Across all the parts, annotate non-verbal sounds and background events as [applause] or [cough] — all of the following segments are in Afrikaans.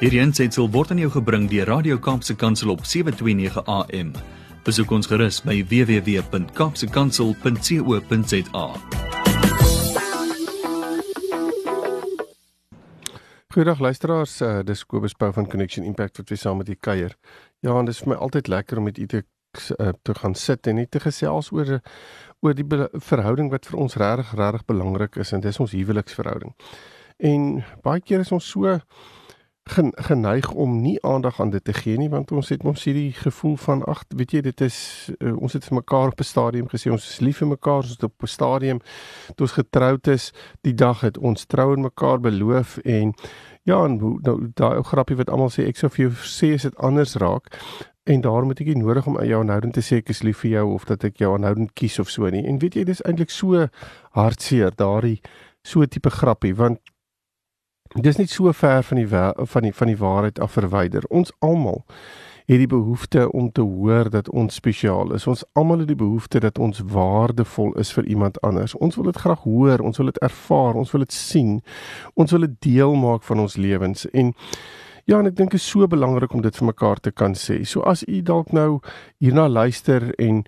Hierdie aanseit word aan jou gebring deur Radio Kaapse Kansel op 7:29 AM. Besoek ons gerus by www.kapsekansel.co.za. Goeiedag luisteraars, uh, dis Kobus Pau van Connection Impact wat weer saam met u kuier. Ja, en dit is vir my altyd lekker om met u te uh, te gaan sit en net te gesels oor oor die verhouding wat vir ons regtig regtig belangrik is en dis ons huweliksverhouding. En baie keer is ons so geneig om nie aandag aan dit te gee nie want ons het mos hierdie gevoel van ag weet jy dit is uh, ons het vir mekaar op 'n stadium gesê ons is lief vir mekaar ons het op 'n stadium toe ons getroud is die dag het ons trou en mekaar beloof en ja en nou daai ou grappie wat almal sê ek sou vir jou sê as dit anders raak en daarom het ek nie nodig om jou aanhoudend te sê ek is lief vir jou of dat ek jou aanhoudend kies of so nie. En weet jy dis eintlik so hartseer daardie so tipe grappie want dis nie so ver van die van die van die waarheid af verwyder. Ons almal het die behoefte om te hoor dat ons spesiaal is. Ons almal het die behoefte dat ons waardevol is vir iemand anders. Ons wil dit graag hoor, ons wil dit ervaar, ons wil dit sien. Ons wil dit deel maak van ons lewens en Ja, en ek dink is so belangrik om dit vir mekaar te kan sê. So as u dalk nou hierna luister en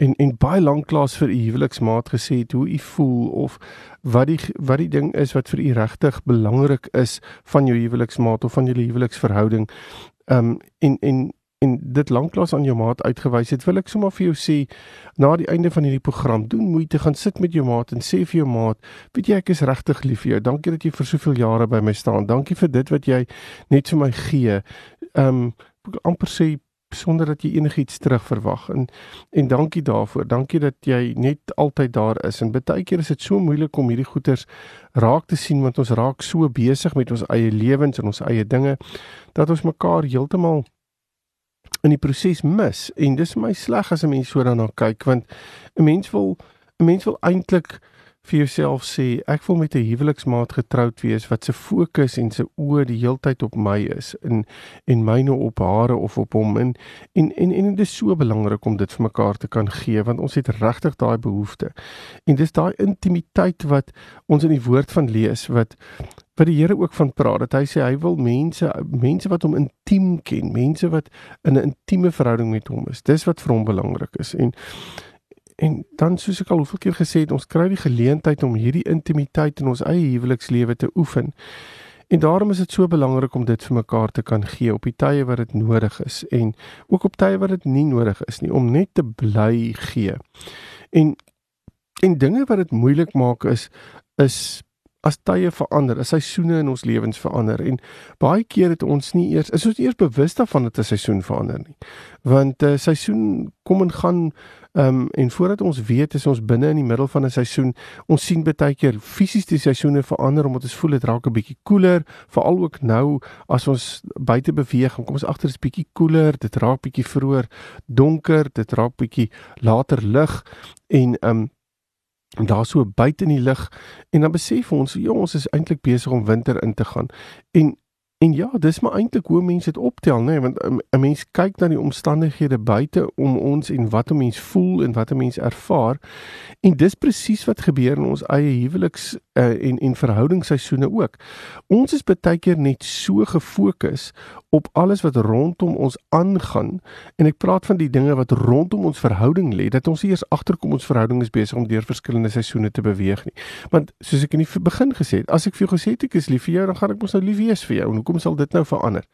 en en baie lank klaas vir u huweliksmaat gesê het hoe u voel of wat die wat die ding is wat vir u regtig belangrik is van jou huweliksmaat of van julle huweliksverhouding. Um, en en en dit lank klaas aan jou maat uitgewys het, wil ek sommer vir jou sê na die einde van hierdie program doen moeite gaan sit met jou maat en sê vir jou maat, weet jy ek is regtig lief vir jou. Dankie dat jy vir soveel jare by my staan. Dankie vir dit wat jy net vir my gee. Um, amper sê sonder dat jy enigiets terugverwag en en dankie daarvoor. Dankie dat jy net altyd daar is. En baie keer is dit so moeilik om hierdie goeters raak te sien want ons raak so besig met ons eie lewens en ons eie dinge dat ons mekaar heeltemal in die proses mis. En dis vir my sleg as 'n mens so daarna kyk want 'n mens wil 'n mens wil eintlik vir jouself sê ek wil met 'n huweliksmaat getroud wees wat se fokus en se oë die heeltyd op my is en en myne op haar of op hom en en en, en dit is so belangrik om dit vir mekaar te kan gee want ons het regtig daai behoefte. En dis daai intimiteit wat ons in die woord van lees wat wat die Here ook van praat dat hy sê hy wil mense mense wat hom intiem ken, mense wat in 'n intieme verhouding met hom is. Dis wat vir hom belangrik is. En En dan soos ek al hoeveel keer gesê het, ons kry die geleentheid om hierdie intimiteit in ons eie huwelikslewe te oefen. En daarom is dit so belangrik om dit vir mekaar te kan gee op die tye wat dit nodig is en ook op tye wat dit nie nodig is nie om net te bly gee. En en dinge wat dit moeilik maak is is as tye verander, as seisoene in ons lewens verander en baie keer het ons nie eers is ons nie eers bewus daarvan dat 'n seisoen verander nie. Want 'n uh, seisoen kom en gaan um, en voordat ons weet is ons binne in die middel van 'n seisoen. Ons sien baie keer fisies die seisoene verander omdat ons voel dit raak 'n bietjie koeler, veral ook nou as ons buite beweeg en kom ons agter is bietjie koeler, dit raak bietjie vroeër donker, dit raak bietjie later lig en um en daar so buite in die lug en dan besef ons ja ons is eintlik besig om winter in te gaan en En ja, dis maar eintlik hoe mense dit optel, nê, nee? want 'n mens kyk na die omstandighede buite om ons en wat 'n mens voel en wat 'n mens ervaar. En dis presies wat gebeur in ons eie huweliks uh, en en verhoudingsseisoene ook. Ons is baie keer net so gefokus op alles wat rondom ons aangaan en ek praat van die dinge wat rondom ons verhouding lê dat ons eers agterkom ons verhouding is besig om deur verskillende seisoene te beweeg nie. Want soos ek in die begin gesê het, as ek vir jou gesê het ek is lief vir jou, dan gaan ek mos nou lief wees vir jou. En hoekom sal dit nou verander?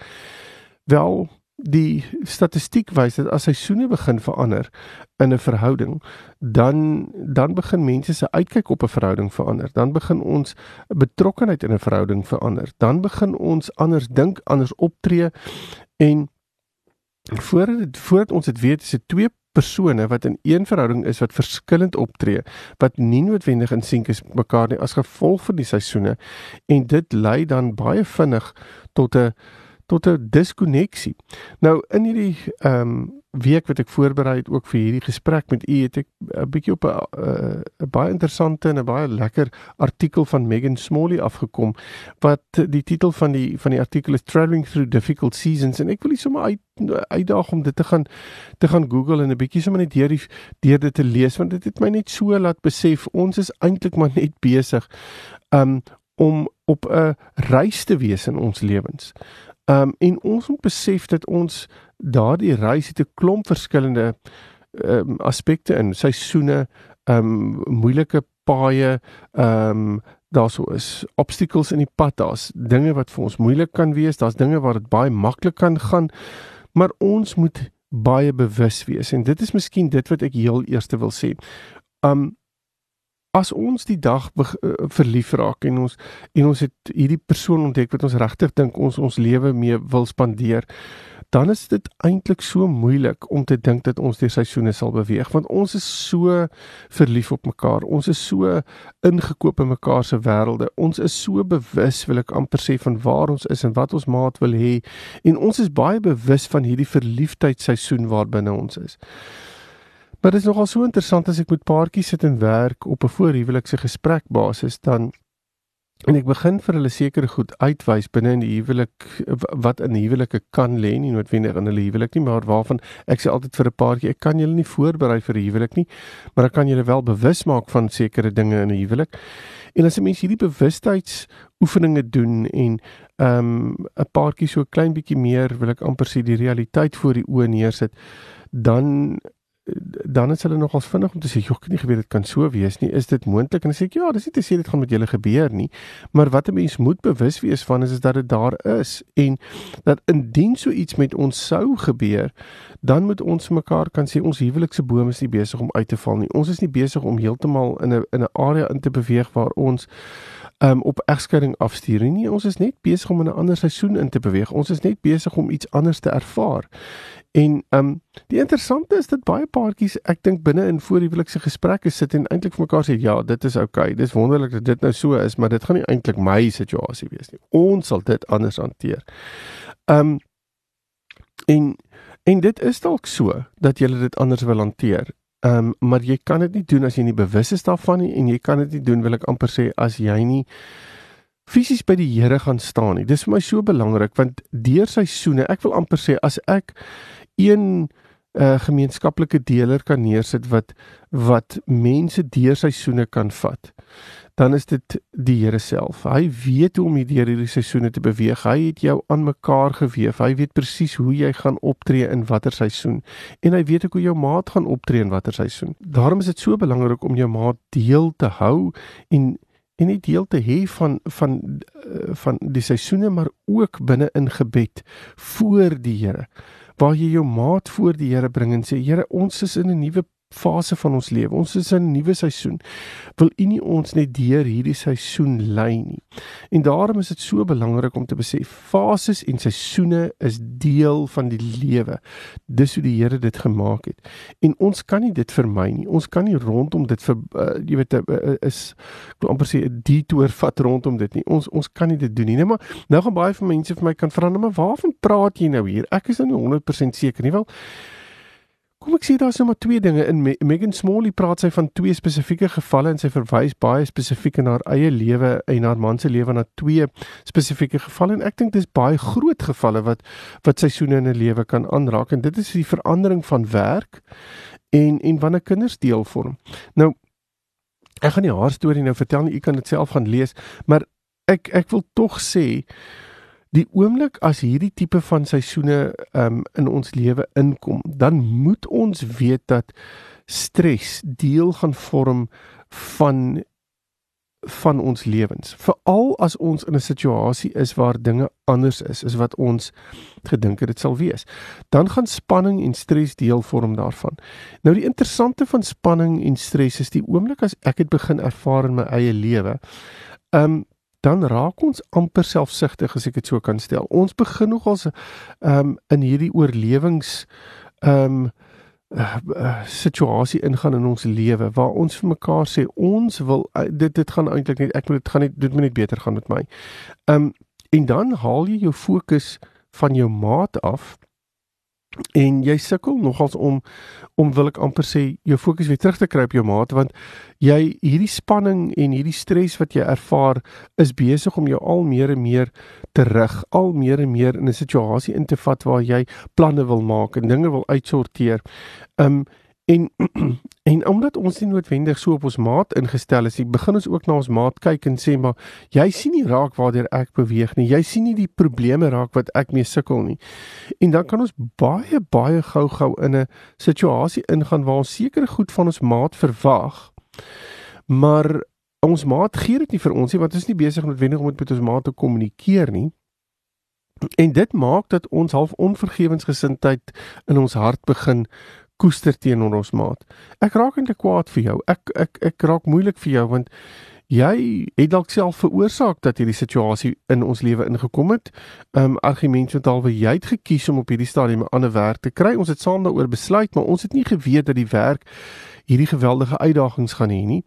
Wel, die statistiek wys dat as seisoene begin verander in 'n verhouding, dan dan begin mense se uitkyk op 'n verhouding verander. Dan begin ons betrokkenheid in 'n verhouding verander. Dan begin ons anders dink, anders optree en voordat dit voordat ons dit weet, is dit twee persone wat in een verhouding is wat verskillend optree, wat nie noodwendig in sink is mekaar nie as gevolg van die seisoene en dit lei dan baie vinnig tot 'n tot 'n diskonneksie. Nou in hierdie ehm um, week wat ek voorberei het ook vir hierdie gesprek met u het ek 'n bietjie op 'n uh, baie interessante en 'n baie lekker artikel van Megan Smalley afgekom wat die titel van die van die artikel is Traveling Through Difficult Seasons en ek wil sommer uit uitdaag om dit te gaan te gaan Google en 'n bietjie sommer net deur die deur dit te lees want dit het my net so laat besef ons is eintlik maar net besig um om op 'n reis te wees in ons lewens Ehm um, en ons moet besef dat ons daardie reis het 'n klomp verskillende ehm um, aspekte in seisoene, ehm um, moeilike paaie, ehm um, daar sou is obstacles in die pad, daar's dinge wat vir ons moeilik kan wees, daar's dinge waar dit baie maklik kan gaan, maar ons moet baie bewus wees en dit is miskien dit wat ek heel eerste wil sê. Um as ons die dag uh, verlief raak en ons en ons het hierdie persoon ontdek wat ons regtig dink ons ons lewe mee wil spandeer, dan is dit eintlik so moeilik om te dink dat ons deur seisoene sal beweeg want ons is so verlief op mekaar. Ons is so ingekoop in mekaar se wêrelde. Ons is so bewus wil ek amper sê van waar ons is en wat ons maat wil hê en ons is baie bewus van hierdie verliefdheidsseisoen waarbinne ons is. Maar dit is nogal so interessant as ek met paartjies sit en werk op 'n voorhuwelikse gesprekbasis dan en ek begin vir hulle sekere goed uitwys binne in die huwelik wat in huwelike kan lê nie noodwendig in hulle huwelik nie maar waarvan ek sê altyd vir 'n paartjie ek kan julle nie voorberei vir 'n huwelik nie maar ek kan julle wel bewus maak van sekere dinge in 'n huwelik. En as 'n mens hierdie bewustheids oefeninge doen en ehm um, 'n paartjie so klein bietjie meer wil ek amper sê die realiteit voor die oë neersit dan dan is hulle nogals vinnig om te sê, "Jok, nie geweet dit kan so wees nie. Is dit moontlik?" En dan sê ek, "Ja, dis nie te sê dit gaan met julle gebeur nie, maar wat 'n mens moet bewus wees van is is dat dit daar is en dat indien so iets met ons sou gebeur, dan moet ons mekaar kan sê ons huwelikse boom is nie besig om uit te val nie. Ons is nie besig om heeltemal in 'n in 'n area in te beweeg waar ons um op egskeiding afstuur nie. nie. Ons is net besig om in 'n ander seisoen in te beweeg. Ons is net besig om iets anders te ervaar. En um die interessante is dat baie paartjies, ek dink binne in voorhuwelikse gesprekke sit en eintlik vir mekaar sê ja, dit is oukei. Okay. Dis wonderlik dat dit nou so is, maar dit gaan nie eintlik my situasie wees nie. Ons sal dit anders hanteer. Um en en dit is dalk so dat jy dit anders wil hanteer. Ehm um, maar jy kan dit nie doen as jy nie bewus is daarvan nie en jy kan dit nie doen wil ek amper sê as jy nie fisies by die Here gaan staan nie. Dis vir my so belangrik want deur seisoene, ek wil amper sê as ek een uh, gemeenskaplike deler kan neersit wat wat mense deur seisoene kan vat dan is dit die Here self. Hy weet hoe om hierdie hierdie seisoene te beweeg. Hy het jou aan mekaar gewewe. Hy weet presies hoe jy gaan optree in watter seisoen en hy weet ook hoe jou maat gaan optree in watter seisoen. Daarom is dit so belangrik om jou maat deel te hou en en nie deel te hê van van eh, van die seisoene maar ook binne in gebed voor die Here waar jy jou maat voor die Here bring en sê Here ons is in 'n nuwe fase van ons lewe. Ons is in 'n nuwe seisoen. Wil U nie ons net deur hierdie seisoen lei nie? En daarom is dit so belangrik om te besef fases en seisoene is deel van die lewe. Dis hoe die Here dit gemaak het. En ons kan nie dit vermy nie. Ons kan nie rondom dit vir uh, jy weet uh, is ek wil amper sê 'n detour vat rondom dit nie. Ons ons kan nie dit doen nie. Nee, maar nou gaan baie van mense vir my kan vra, maar waarvan praat jy nou hier? Ek is nou nie 100% seker nie. Wel, Kom ek sê daar's nou maar twee dinge in. Megan Smalley praat sy van twee spesifieke gevalle en sy verwys baie spesifiek na haar eie lewe en haar man se lewe na twee spesifieke gevalle. En ek dink dis baie groot gevalle wat wat seisoene in 'n lewe kan aanraak. En dit is die verandering van werk en en wanneer kinders deel vorm. Nou ek gaan nie haar storie nou vertel nie, u kan dit self gaan lees, maar ek ek wil tog sê die oomblik as hierdie tipe van seisoene um, in ons lewe inkom, dan moet ons weet dat stres deel gaan vorm van van ons lewens. Veral as ons in 'n situasie is waar dinge anders is as wat ons gedink het dit sal wees. Dan gaan spanning en stres deel vorm daarvan. Nou die interessante van spanning en stres is die oomblik as ek dit begin ervaar in my eie lewe. Um dan raak ons amper selfsugtig as ek dit so kan stel. Ons begin nogals ehm um, in hierdie oorlewings ehm um, uh, uh, situasie ingaan in ons lewe waar ons vir mekaar sê ons wil uh, dit dit gaan eintlik net ek moet dit gaan net dit moet net beter gaan met my. Ehm um, en dan haal jy jou fokus van jou maat af en jy sukkel nogals om om wil ek amper sê jou fokus weer terug te kry op jou maat want jy hierdie spanning en hierdie stres wat jy ervaar is besig om jou al meer en meer terug al meer en meer in 'n situasie in te vat waar jy planne wil maak en dinge wil uitsorteer. Um En [clears throat] en omdat ons nie noodwendig so op ons maat ingestel is nie, begin ons ook na ons maat kyk en sê maar jy sien nie raak waardeur ek beweeg nie. Jy sien nie die probleme raak wat ek mee sukkel nie. En dan kan ons baie baie gou-gou in 'n situasie ingaan waar ons sekere goed van ons maat verwag. Maar ons maat gee dit nie vir ons nie want ons is nie besig noodwendig om met ons maat te kommunikeer nie. En dit maak dat ons half onvergewensgesindheid in ons hart begin koester teenoor ons maat. Ek raak eintlik kwaad vir jou. Ek ek ek raak moeilik vir jou want jy het dalk self veroorsaak dat hierdie situasie in ons lewe ingekom het. Um argument wat alwe jy het gekies om op hierdie stadium 'n ander werk te kry. Ons het saam daaroor besluit, maar ons het nie geweet dat die werk hierdie geweldige uitdagings gaan hê nie.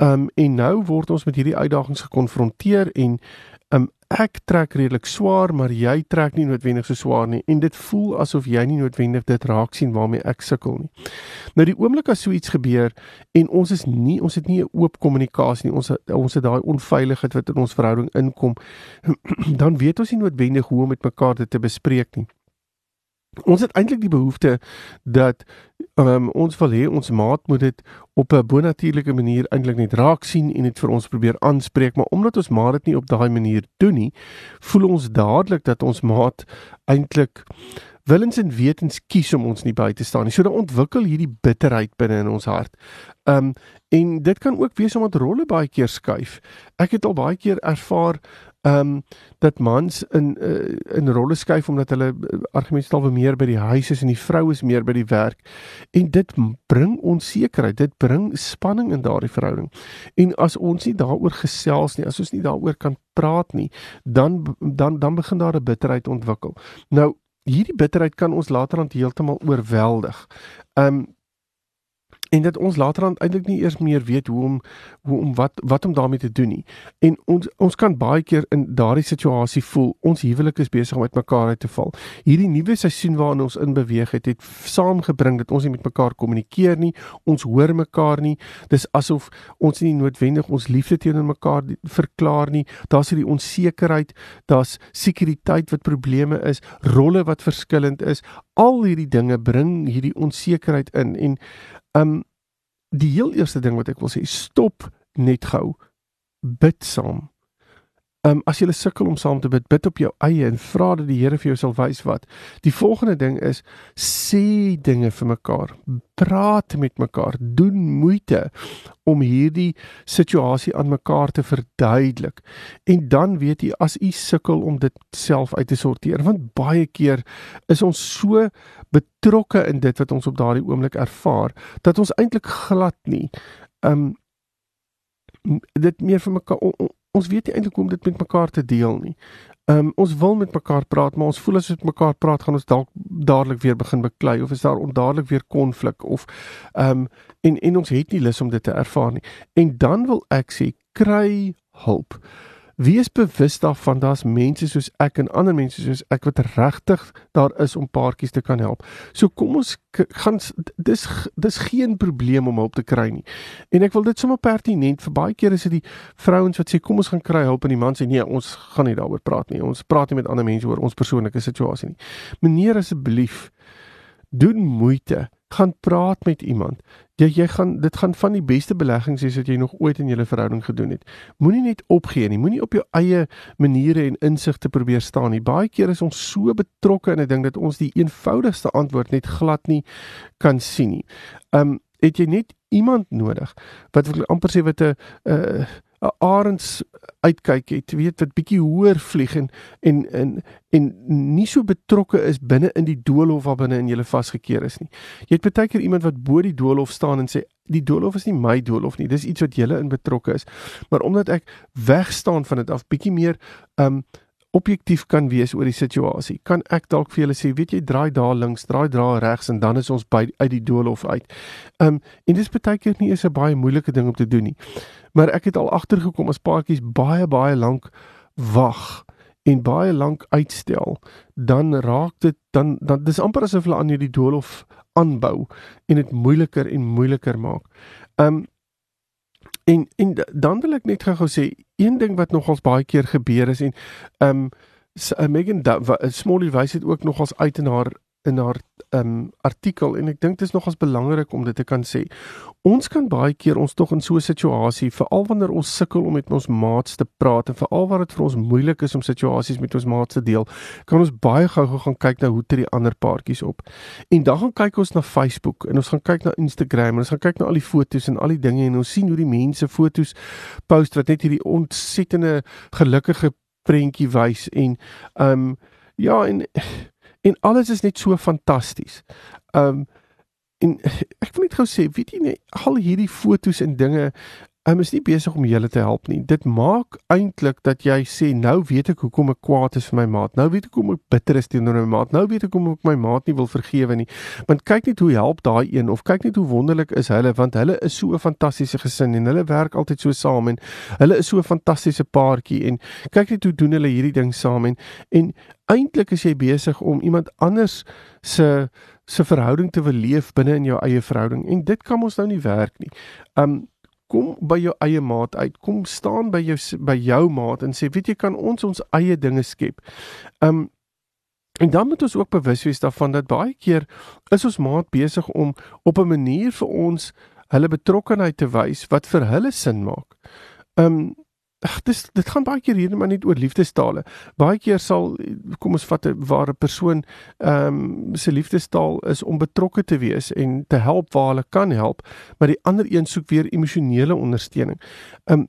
Um en nou word ons met hierdie uitdagings gekonfronteer en um ek trek redelik swaar, maar jy trek nie noodwendig so swaar nie en dit voel asof jy nie noodwendig dit raak sien waarmee ek sukkel nie. Nou die oomblik as so iets gebeur en ons is nie ons het nie 'n oop kommunikasie nie. Ons ons het daai onveiligheid wat in ons verhouding inkom, [clears throat] dan weet ons nie noodwendig hoe om met mekaar dit te bespreek nie. Ons het eintlik die behoefte dat um, ons wil hê ons maat moet dit op 'n bonatuurlike manier eintlik net raak sien en dit vir ons probeer aanspreek, maar omdat ons maat dit nie op daai manier doen nie, voel ons dadelik dat ons maat eintlik willens en wetens kies om ons nie by te staan nie. So dan ontwikkel hierdie bitterheid binne in ons hart. Um en dit kan ook wees omdat rolle baie keer skuif. Ek het al baie keer ervaar ehm um, dat mans in uh, in rolle skuif omdat hulle uh, argumentstalwe meer by die huis is en die vrou is meer by die werk. En dit bring onsekerheid dit bring spanning in daardie verhouding. En as ons nie daaroor gesels nie as ons nie daaroor kan praat nie dan dan dan begin daar 'n bitterheid ontwikkel. Nou hierdie bitterheid kan ons laterand heeltemal oorweldig. Ehm um, en dat ons later dan eintlik nie eers meer weet hoe om hoe om wat wat om daarmee te doen nie. En ons ons kan baie keer in daardie situasie voel ons huwelik is besig om uit mekaar uit te val. Hierdie nuwe seisoen waarin ons in beweeg het, het saamgebring dat ons nie met mekaar kommunikeer nie, ons hoor mekaar nie. Dis asof ons nie noodwendig ons liefde teenoor mekaar verklaar nie. Daar's hierdie onsekerheid, daar's sekuriteit wat probleme is, rolle wat verskillend is. Al hierdie dinge bring hierdie onsekerheid in en um, die heel eerste ding wat ek wil sê, stop net gou. Bid saam. Ehm um, as jy sukkel om saam te bid, bid op jou eie en vra dat die Here vir jou sal wys wat. Die volgende ding is sê dinge vir mekaar. Praat met mekaar. Doen moeite om hierdie situasie aan mekaar te verduidelik. En dan weet jy as u sukkel om dit self uit te sorteer, want baie keer is ons so betrokke in dit wat ons op daardie oomblik ervaar dat ons eintlik glad nie um dit meer vir mekaar on, ons weet nie eintlik hoe om dit met mekaar te deel nie. Um ons wil met mekaar praat, maar ons voel as ons met mekaar praat gaan ons dalk dadelik weer begin beklei of is daar ondadelik weer konflik of um en en ons het nie lus om dit te ervaar nie. En dan wil ek sê kry hulp. Wees bewus daarvan daar's mense soos ek en ander mense soos ek wat regtig daar is om paartjies te kan help. So kom ons gaan dis dis geen probleem om hulp te kry nie. En ek wil dit sommer pertinent vir baie kere is dit die vrouens wat sê kom ons gaan kry hulp en die man sê nee, ons gaan nie daaroor praat nie. Ons praat nie met ander mense oor ons persoonlike situasie nie. Meneer asseblief doen moeite gaan praat met iemand. Jy jy gaan dit gaan van die beste beleggings wees wat jy nog ooit in jou verhouding gedoen het. Moenie net opgee nie. Moenie op jou eie maniere en insigte probeer staan nie. Baie keer is ons so betrokke in 'n ding dat ons die eenvoudigste antwoord net glad nie kan sien nie. Um het jy net iemand nodig wat wil amper sê wat 'n 'n 'n arends uitkyk het, weet wat bietjie hoër vlieg en en en en nie so betrokke is binne in die doolhof waar binne in jy vasgekeer is nie. Jy het baie keer iemand wat bo die doolhof staan en sê die doolhof is nie my doolhof nie, dis iets wat jy in betrokke is. Maar omdat ek weg staan van dit af bietjie meer um objektief kan wees oor die situasie. Kan ek dalk vir julle sê, weet jy, draai daar links, draai daar regs en dan is ons by uit die doolhof uit. Um en dis baie keer nie eens 'n baie moeilike ding om te doen nie. Maar ek het al agtergekom as paartjies baie baie lank wag en baie lank uitstel, dan raak dit dan dan dis amper asof hulle aan hierdie doolhof aanbou en dit moeiliker en moeiliker maak. Um en en dan wil ek net gou sê een ding wat nogals baie keer gebeur is en um uh, Megan Smalley wys dit ook nogals uit in haar in haar um artikel en ek dink dit is nogals belangrik om dit te kan sê. Ons kan baie keer ons tog in so 'n situasie, veral wanneer ons sukkel om met ons maats te praat en veral wanneer dit vir ons moeilik is om situasies met ons maats te deel, kan ons baie gou-gou gaan kyk na hoe tree die ander paartjies op. En dan gaan kyk ons na Facebook en ons gaan kyk na Instagram en ons gaan kyk na al die foto's en al die dinge en ons sien hoe die mense foto's post wat net hierdie ontsettende gelukkige prentjie wys en um ja en en alles is net so fantasties. Um en [laughs] ek wil net gou sê, weet jy nie al hierdie fotos en dinge um, is nie besig om julle te help nie. Dit maak eintlik dat jy sê nou weet ek hoekom ek kwaad is vir my maat. Nou weet ek hoekom ek bitter is teenoor my maat. Nou weet ek hoekom ek my maat nie wil vergewe nie. Want kyk net hoe help daai een of kyk net hoe wonderlik is hulle want hulle is so 'n fantastiese gesin en hulle werk altyd so saam en hulle is so 'n fantastiese paartjie en kyk net hoe doen hulle hierdie ding saam en en eintlik is jy besig om iemand anders se se verhouding te wil leef binne in jou eie verhouding en dit kan ons nou nie werk nie. Um kom by jou eie maat uit. Kom staan by jou by jou maat en sê, weet jy kan ons ons eie dinge skep. Um en dan moet ons ook bewus wees daarvan dat baie keer is ons maat besig om op 'n manier vir ons hulle betrokkeheid te wys wat vir hulle sin maak. Um Ag dis dit gaan baie keer hier maar net oor liefdestale. Baie keer sal kom ons vat 'n ware persoon ehm um, se liefdestaal is om betrokke te wees en te help waar hulle kan help, maar die ander een soek weer emosionele ondersteuning. Ehm um,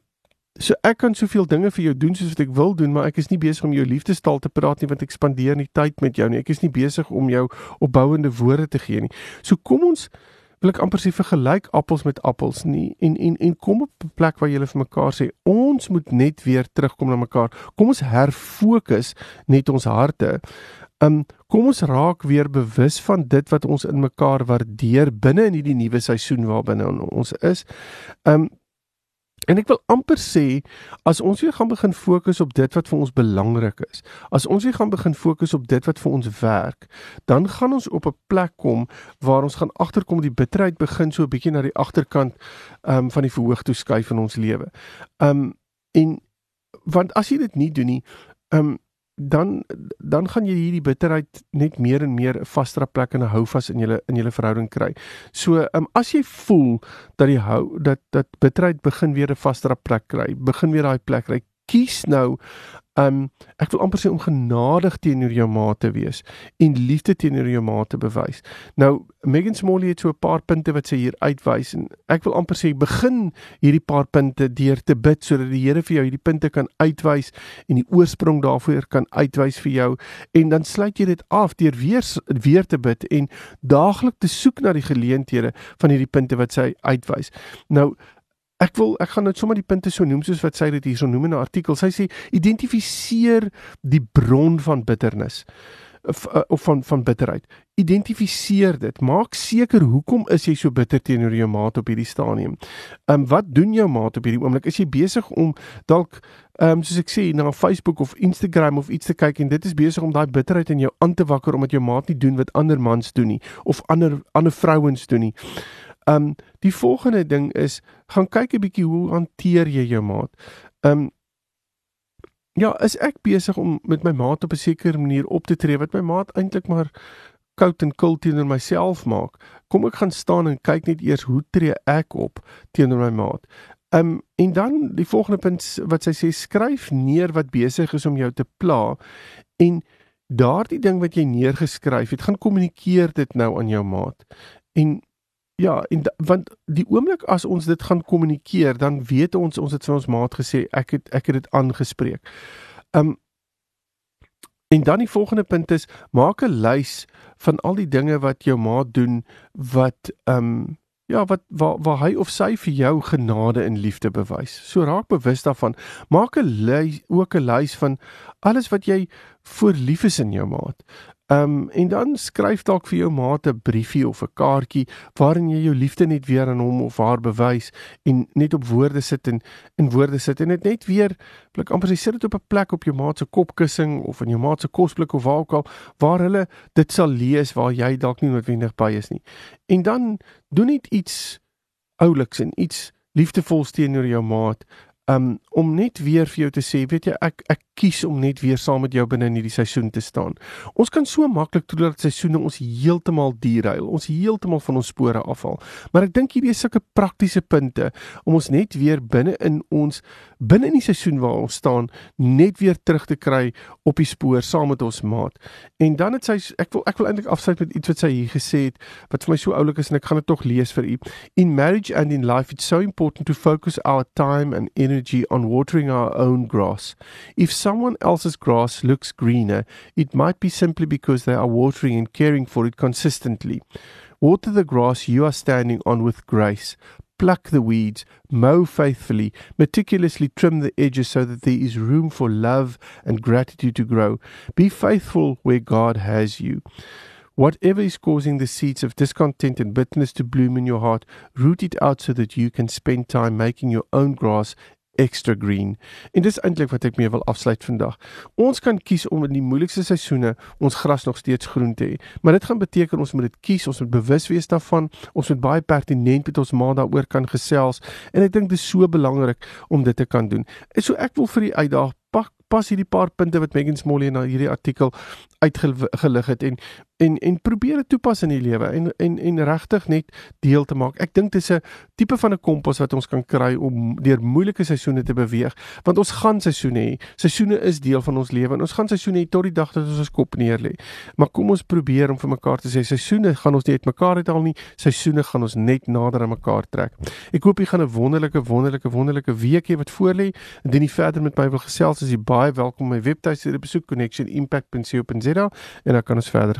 so ek kan soveel dinge vir jou doen soos wat ek wil doen, maar ek is nie besig om jou liefdestaal te praat nie want ek spandeer nie tyd met jou nie. Ek is nie besig om jou opbouende woorde te gee nie. So kom ons wil ek amper sê vergelyk appels met appels nie en en en kom op 'n plek waar jy vir mekaar sê ons moet net weer terugkom na mekaar. Kom ons herfokus net ons harte. Um kom ons raak weer bewus van dit wat ons in mekaar waardeer binne in hierdie nuwe seisoen waarbinne ons is. Um En ek wil amper sê as ons weer gaan begin fokus op dit wat vir ons belangrik is, as ons weer gaan begin fokus op dit wat vir ons werk, dan gaan ons op 'n plek kom waar ons gaan agterkom die bitterheid begin so 'n bietjie na die agterkant ehm um, van die verhoog toe skuif in ons lewe. Ehm um, en want as jy dit nie doen nie, ehm um, dan dan gaan jy hierdie bitterheid net meer en meer 'n vaster plek en 'n houvas in julle in julle verhouding kry. So, um, as jy voel dat die hou dat dat bitterheid begin weer 'n vaster plek kry, begin weer daai plek kry, kies nou um ek wil amper sê om genadig teenoor jou maat te wees en liefde teenoor jou maat te bewys. Nou Megan Smalley het so 'n paar punte wat sy hier uitwys en ek wil amper sê begin hierdie paar punte deur te bid sodat die Here vir jou hierdie punte kan uitwys en die oorsprong daarvoor kan uitwys vir jou en dan sluit jy dit af deur weer weer te bid en daagliks te soek na die geleenthede van hierdie punte wat sy uitwys. Nou Ek wil ek gaan net sommer die punte so noem soos wat sy dit hierso noem in 'n artikel. Sy sê identifiseer die bron van bitternis of, eh, of van van bitterheid. Identifiseer dit. Maak seker hoekom is jy so bitter teenoor jou maat op hierdie stadium? Ehm um, wat doen jou maat op hierdie oomblik? Is jy besig om dalk ehm um, soos ek sê na Facebook of Instagram of iets te kyk en dit is besig om daai bitterheid in jou aan te wakker omdat jou maat nie doen wat ander mans doen nie of ander ander vrouens doen nie? Ehm um, die volgende ding is gaan kyk 'n bietjie hoe hanteer jy jou maat. Ehm um, ja, is ek besig om met my maat op 'n sekere manier op te tree wat my maat eintlik maar koud en kil teenoor myself maak. Kom ek gaan staan en kyk net eers hoe tree ek op teenoor my maat. Ehm um, en dan die volgende punt wat sy sê skryf neer wat besig is om jou te pla en daardie ding wat jy neergeskryf het, gaan kommunikeer dit nou aan jou maat. En Ja, en want die oomblik as ons dit gaan kommunikeer, dan weet ons ons het vir ons maat gesê ek het ek het dit aangespreek. Um en dan die volgende punt is maak 'n lys van al die dinge wat jou maat doen wat um ja, wat waar waar hy of sy vir jou genade en liefde bewys. So raak bewus daarvan. Maak 'n lys ook 'n lys van alles wat jy voor lief is in jou maat. Ehm um, en dan skryf dalk vir jou maat 'n briefie of 'n kaartjie waarin jy jou liefde net weer aan hom of haar bewys en net op woorde sit en in woorde sit en dit net weer blik amper sit dit op 'n plek op jou maat se kopkussing of in jou maat se kosblik of waar ook al waar hulle dit sal lees waar jy dalk nie noodwendig by is nie. En dan doen net iets ouliks en iets liefdevols teenoor jou maat um, om net weer vir jou te sê, weet jy, ek ek kies om net weer saam met jou binne in hierdie seisoen te staan. Ons kan so maklik toelaat seisoene ons heeltemal derail, ons heeltemal van ons spore afval. Maar ek dink hierdie is sulke praktiese punte om ons net weer binne in ons binne in die seisoen waar ons staan net weer terug te kry op die spoor saam met ons maat. En dan het sy ek wil ek wil eintlik afsluit met iets wat sy hier gesê het wat vir my so oulik is en ek gaan dit tog lees vir u. In marriage and in life it's so important to focus our time and energy on watering our own grass. If someone else's grass looks greener, it might be simply because they are watering and caring for it consistently. Water the grass you are standing on with grace. Pluck the weeds, mow faithfully, meticulously trim the edges so that there is room for love and gratitude to grow. Be faithful where God has you. Whatever is causing the seeds of discontent and bitterness to bloom in your heart, root it out so that you can spend time making your own grass extra green. En dis eintlik wat ek mee wil afsluit vandag. Ons kan kies om in die moeilikste seisoene ons gras nog steeds groen te hê, maar dit gaan beteken ons moet dit kies, ons moet bewus wees daarvan, ons moet baie pertinent met ons ma daaroor kan gesels en ek dink dit is so belangrik om dit te kan doen. En so ek wil vir u uitdaag pak pas hierdie paar punte wat Megan Smalley in hierdie artikel uitgelig het en en en probeer dit toepas in die lewe en en en regtig net deel te maak. Ek dink dis 'n tipe van 'n kompas wat ons kan kry om deur moeilike seisoene te beweeg, want ons gaan seisoene hê. Seisoene is deel van ons lewe en ons gaan seisoene hê tot die dag dat ons ons kop neer lê. Maar kom ons probeer om vir mekaar te sê seisoene gaan ons nie uitmekaar uithaal nie. Seisoene gaan ons net nader aan mekaar trek. Ek hoop jy gaan 'n wonderlike wonderlike wonderlike week hê wat voorlê. Indien jy verder met wil gesels, is jy baie welkom om my webtuiste te besoek connectionimpact.co.za en dan kan ons verder